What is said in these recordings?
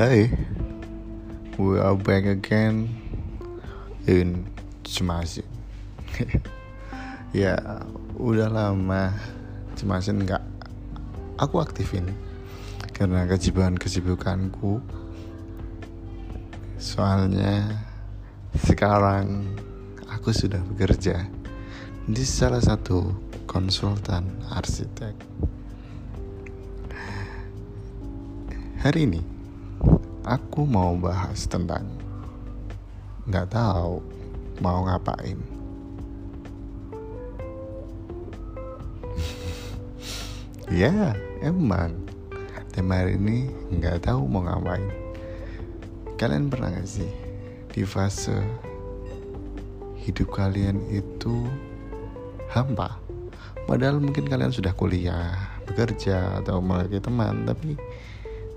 Hai, we are back again in Cemasin. ya, udah lama Cemasin nggak aku aktifin karena kesibukan-kesibukanku. Soalnya sekarang aku sudah bekerja di salah satu konsultan arsitek. Hari ini aku mau bahas tentang nggak tahu mau ngapain. ya, emang tema hari ini nggak tahu mau ngapain. Kalian pernah gak sih di fase hidup kalian itu hampa? Padahal mungkin kalian sudah kuliah, bekerja, atau memiliki teman, tapi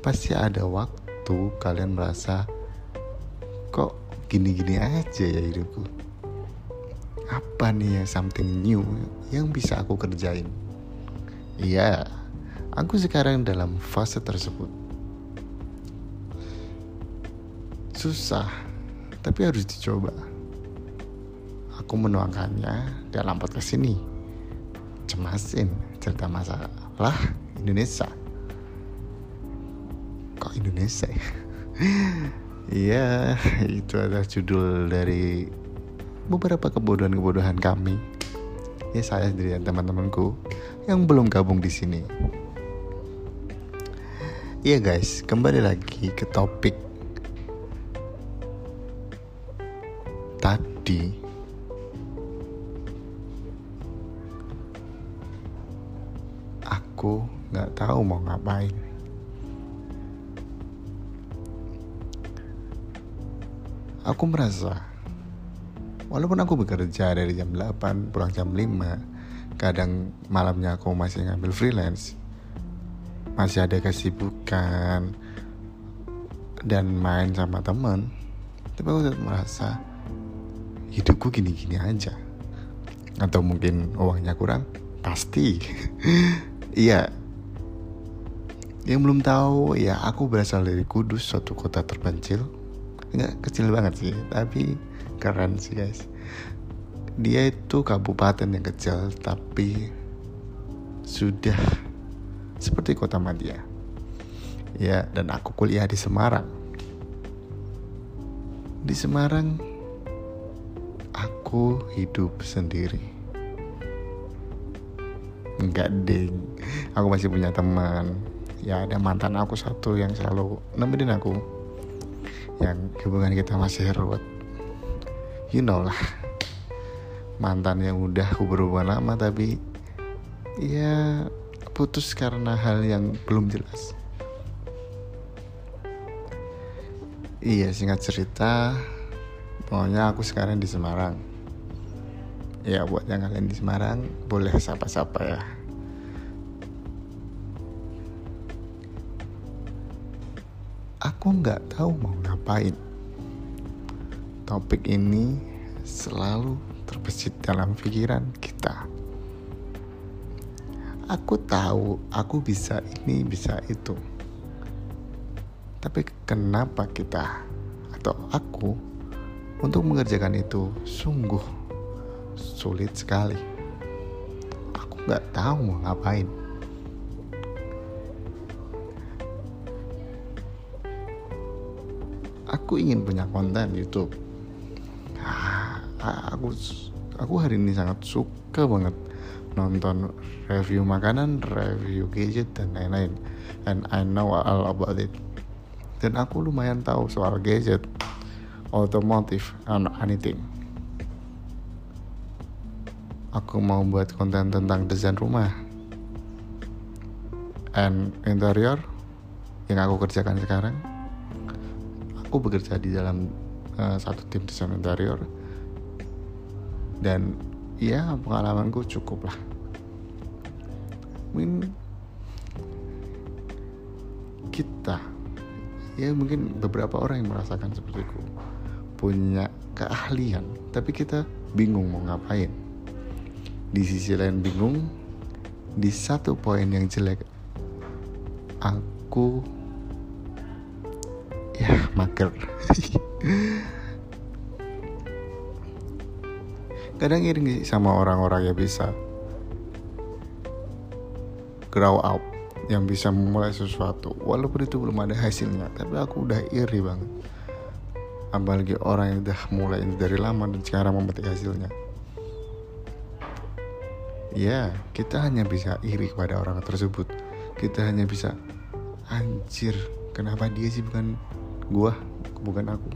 pasti ada waktu kalian merasa kok gini-gini aja ya hidupku? Apa nih ya something new yang bisa aku kerjain? Iya aku sekarang dalam fase tersebut. Susah tapi harus dicoba. Aku menuangkannya dalam podcast ini. Cemasin cerita masalah Indonesia Indonesia ya? Iya, itu adalah judul dari beberapa kebodohan-kebodohan kami. Ya saya sendiri dan teman-temanku yang belum gabung di sini. Iya guys, kembali lagi ke topik tadi. Aku nggak tahu mau ngapain. Aku merasa walaupun aku bekerja dari jam 8 pulang jam 5 kadang malamnya aku masih ngambil freelance masih ada kesibukan dan main sama temen tapi aku tetap merasa hidupku gini-gini aja. Atau mungkin uangnya kurang pasti. Iya. Yang belum tahu ya aku berasal dari Kudus suatu kota terpencil nggak kecil banget sih tapi keren sih guys. Dia itu kabupaten yang kecil tapi sudah seperti kota Madia. Ya dan aku kuliah di Semarang. Di Semarang aku hidup sendiri. Enggak ding aku masih punya teman. Ya ada mantan aku satu yang selalu nemenin aku yang hubungan kita masih ruwet. You know lah. Mantan yang udah berhubungan lama tapi ya putus karena hal yang belum jelas. Iya singkat cerita pokoknya aku sekarang di Semarang. Ya buat yang kalian di Semarang boleh sapa-sapa ya aku nggak tahu mau ngapain. Topik ini selalu terbesit dalam pikiran kita. Aku tahu aku bisa ini, bisa itu. Tapi kenapa kita atau aku untuk mengerjakan itu sungguh sulit sekali. Aku nggak tahu mau ngapain. Aku ingin punya konten YouTube ah, aku aku hari ini sangat suka banget nonton review makanan, review gadget dan lain-lain. And I know all about it. Dan aku lumayan tahu soal gadget, otomotif, and anything. Aku mau buat konten tentang desain rumah and interior yang aku kerjakan sekarang aku bekerja di dalam uh, satu tim desain interior. Dan ya pengalamanku cukup lah. Mungkin kita ya mungkin beberapa orang yang merasakan seperti itu punya keahlian tapi kita bingung mau ngapain. Di sisi lain bingung di satu poin yang jelek aku mager. Kadang iri sama orang-orang yang bisa grow up yang bisa memulai sesuatu. Walaupun itu belum ada hasilnya tapi aku udah iri banget. Apalagi orang yang udah mulai dari lama dan sekarang memetik hasilnya. Ya kita hanya bisa iri kepada orang tersebut. Kita hanya bisa anjir kenapa dia sih bukan gua bukan aku.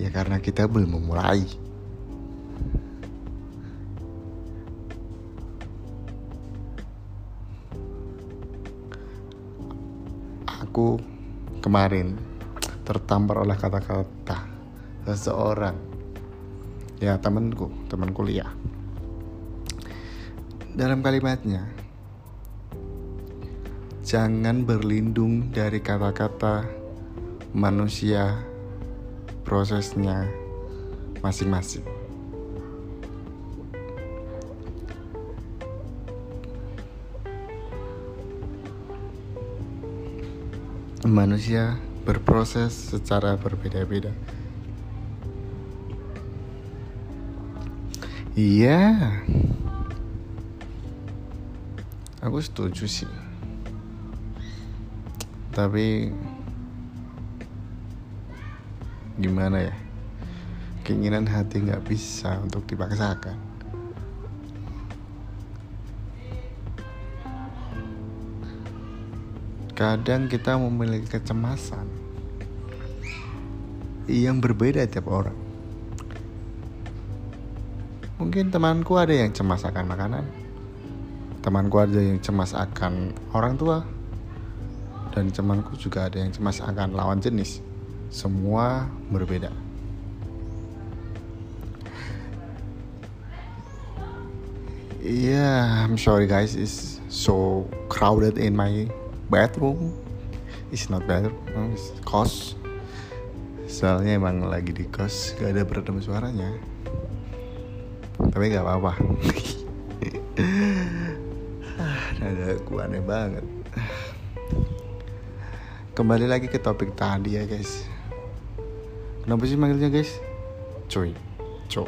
Ya karena kita belum memulai. Aku kemarin tertampar oleh kata-kata seseorang. Ya temanku teman kuliah. Dalam kalimatnya jangan berlindung dari kata-kata manusia prosesnya masing-masing manusia berproses secara berbeda-beda. Iya, aku setuju sih. Tapi gimana ya? Keinginan hati nggak bisa untuk dipaksakan. Kadang kita memiliki kecemasan yang berbeda tiap orang. Mungkin temanku ada yang cemas akan makanan, temanku ada yang cemas akan orang tua, dan temanku juga ada yang cemas akan lawan jenis. Semua berbeda. Yeah, I'm sorry guys, it's so crowded in my bathroom. Is not bathroom it's kos. Soalnya emang lagi di kos gak ada peredam suaranya. Tapi gak apa-apa. Ada aku aneh banget. Kembali lagi ke topik tadi ya guys kenapa sih manggilnya guys? Coy. Co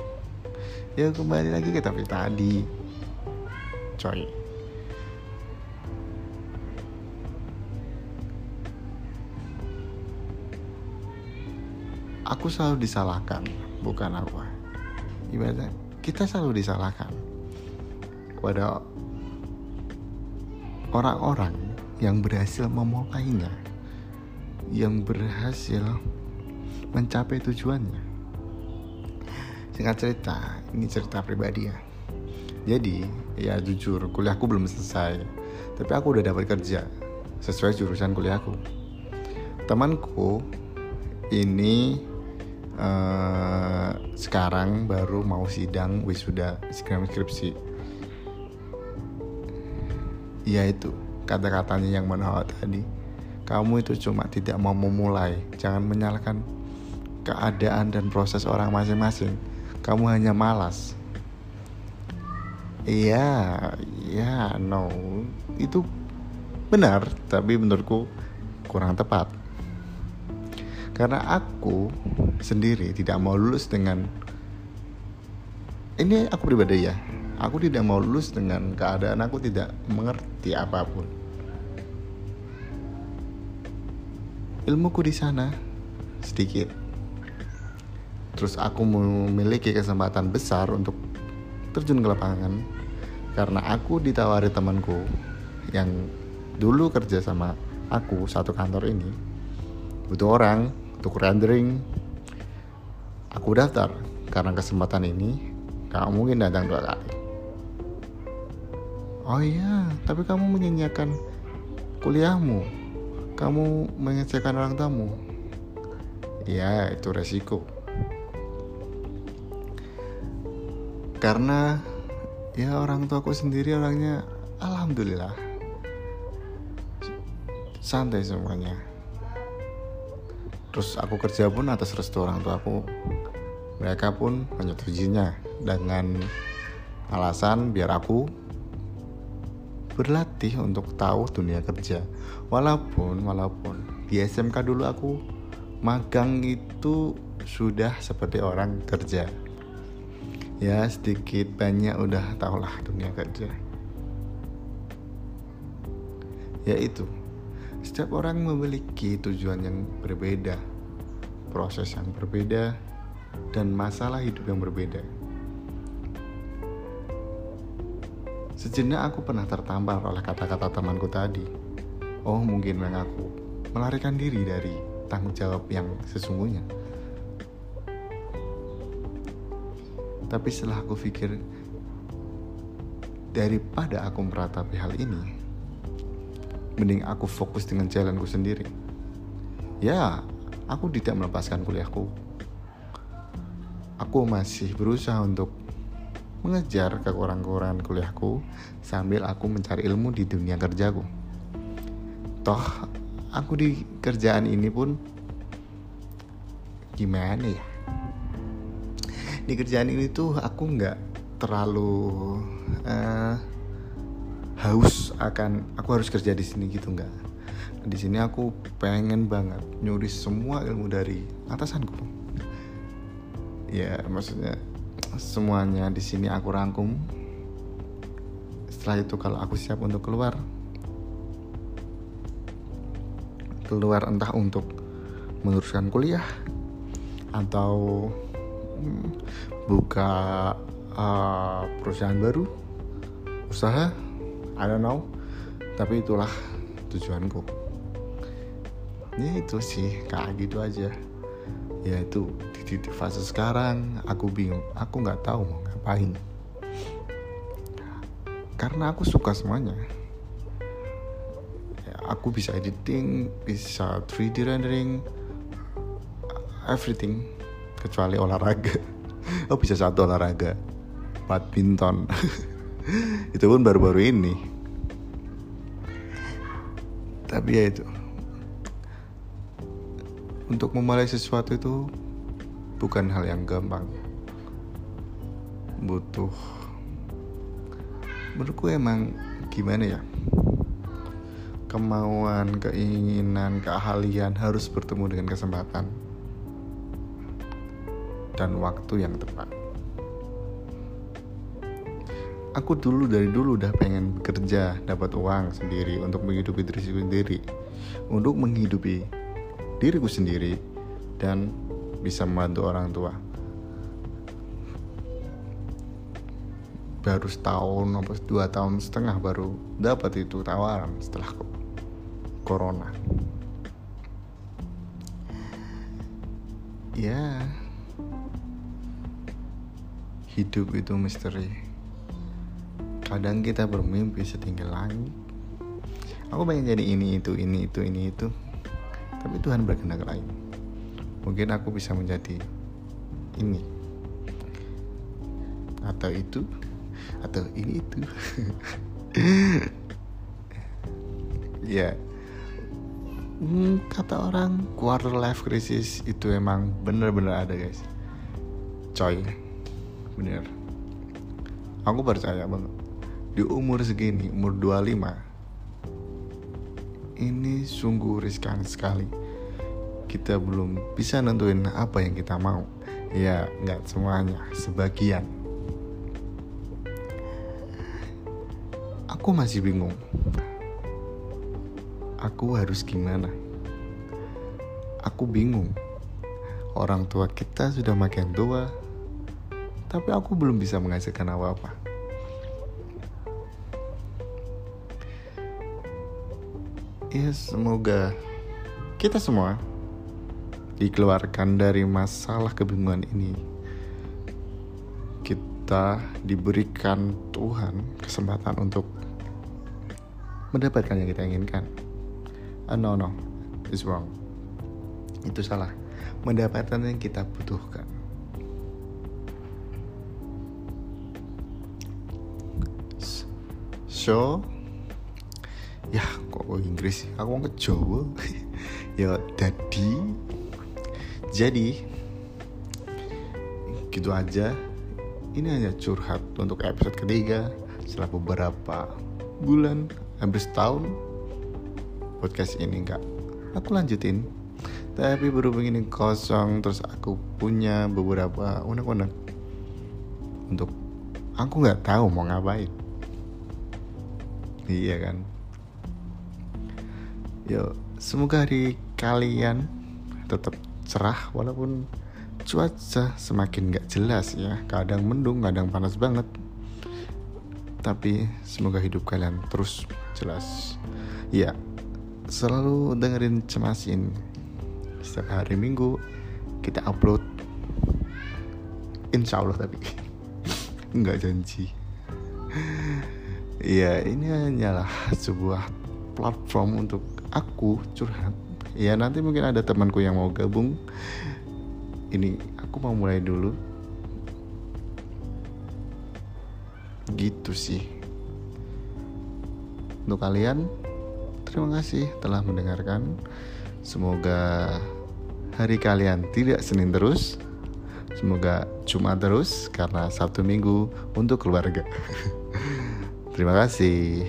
ya kembali lagi ke topik tadi. Coy. Aku selalu disalahkan bukan aku. Ibaratnya kita selalu disalahkan kepada orang-orang yang berhasil memulainya yang berhasil mencapai tujuannya. Singkat cerita ini cerita pribadi ya. Jadi ya jujur kuliahku belum selesai. Tapi aku udah dapat kerja sesuai jurusan kuliahku. Temanku ini uh, sekarang baru mau sidang wisuda skripsi. Ya itu kata-katanya yang menawar tadi. Kamu itu cuma tidak mau memulai jangan menyalahkan keadaan dan proses orang masing-masing kamu hanya malas. Iya ya no. Itu benar tapi menurutku kurang tepat. Karena aku sendiri tidak mau lulus dengan ini aku pribadi ya aku tidak mau lulus dengan keadaan aku tidak mengerti apa pun. Ilmuku di sana sedikit terus aku memiliki kesempatan besar untuk terjun ke lapangan. Karena aku ditawari temanku yang dulu kerja sama aku satu kantor ini. Butuh orang untuk rendering. Aku daftar. Karena kesempatan ini kamu mungkin datang dua kali. Oh iya tapi kamu menyanyiakan kuliahmu. Kamu mengecewakan orang tamu ya itu resiko karena ya orang tuaku sendiri orangnya alhamdulillah. Santai semuanya. Terus aku kerja pun atas restu orang tua aku mereka pun menyetujuinya dengan alasan biar aku berlatih untuk tahu dunia kerja. Walaupun walaupun di SMK dulu aku magang itu sudah seperti orang kerja ya sedikit banyak udah tau lah dunia kerja. Ya itu setiap orang memiliki tujuan yang berbeda proses yang berbeda dan masalah hidup yang berbeda. Sejenak aku pernah tertampar oleh kata-kata temanku tadi. Oh mungkin memang aku melarikan diri dari tanggung jawab yang sesungguhnya Tapi setelah aku pikir daripada aku meratapi hal ini, mending aku fokus dengan jalanku sendiri. Ya, aku tidak melepaskan kuliahku. Aku masih berusaha untuk mengejar kekurangan-kekurangan kuliahku sambil aku mencari ilmu di dunia kerjaku. Toh, aku di kerjaan ini pun gimana ya? Di kerjaan ini tuh aku nggak terlalu uh, haus akan aku harus kerja di sini gitu nggak. Di sini aku pengen banget nyuri semua ilmu dari atasanku. Ya maksudnya semuanya di sini aku rangkum. Setelah itu kalau aku siap untuk keluar keluar entah untuk meneruskan kuliah atau buka uh, perusahaan baru usaha I don't know. Tapi itulah tujuanku. Ya itu sih kayak gitu aja. Ya itu di titik fase sekarang aku bingung. Aku nggak tahu mau ngapain. Karena aku suka semuanya. Ya, aku bisa editing bisa 3D rendering everything kecuali olahraga. Oh bisa satu olahraga. Badminton. Itu pun baru-baru ini. Tapi ya itu. Untuk memulai sesuatu itu bukan hal yang gampang. Butuh. Menurutku emang gimana ya? Kemauan, keinginan, keahlian harus bertemu dengan kesempatan dan waktu yang tepat. Aku dulu dari dulu udah pengen bekerja, dapat uang sendiri untuk menghidupi diri sendiri, untuk menghidupi diriku sendiri dan bisa membantu orang tua. Baru setahun atau dua tahun setengah baru dapat itu tawaran setelah corona. Ya, Hidup itu misteri. Kadang kita bermimpi setinggi langit. Aku pengen jadi ini itu ini itu ini itu. Tapi Tuhan berkehendak lain. Mungkin aku bisa menjadi ini atau itu atau ini itu. ya. Hmm, kata orang quarter life crisis itu emang bener-bener ada guys. Coy bener. Aku percaya banget. Di umur segini umur 25 ini sungguh riskan sekali. Kita belum bisa nentuin apa yang kita mau. Ya nggak semuanya sebagian. Aku masih bingung. Aku harus gimana? Aku bingung. Orang tua kita sudah makin tua tapi aku belum bisa menghasilkan apa-apa. Ya semoga kita semua dikeluarkan dari masalah kebingungan ini. Kita diberikan Tuhan kesempatan untuk mendapatkan yang kita inginkan. Uh, no no, it's wrong. Itu salah. Mendapatkan yang kita butuhkan. So ya kok Inggris sih? Aku mau ke Jawa. Ya jadi jadi gitu aja. Ini hanya curhat untuk episode ketiga setelah beberapa bulan hampir setahun. Podcast ini nggak aku lanjutin. Tapi berhubung ini kosong terus aku punya beberapa unek-unek. Untuk aku nggak tahu mau ngapain iya kan? Yo semoga hari kalian tetap cerah walaupun cuaca semakin nggak jelas ya. Kadang mendung kadang panas banget. Tapi semoga hidup kalian terus jelas. Ya selalu dengerin cemasin. Setiap hari minggu kita upload. Insya Allah tapi nggak janji ya ini hanyalah sebuah platform untuk aku curhat. Ya nanti mungkin ada temanku yang mau gabung. Ini aku mau mulai dulu. Gitu sih. Untuk kalian terima kasih telah mendengarkan. Semoga hari kalian tidak Senin terus. Semoga Jumat terus karena Sabtu Minggu untuk keluarga terima kasih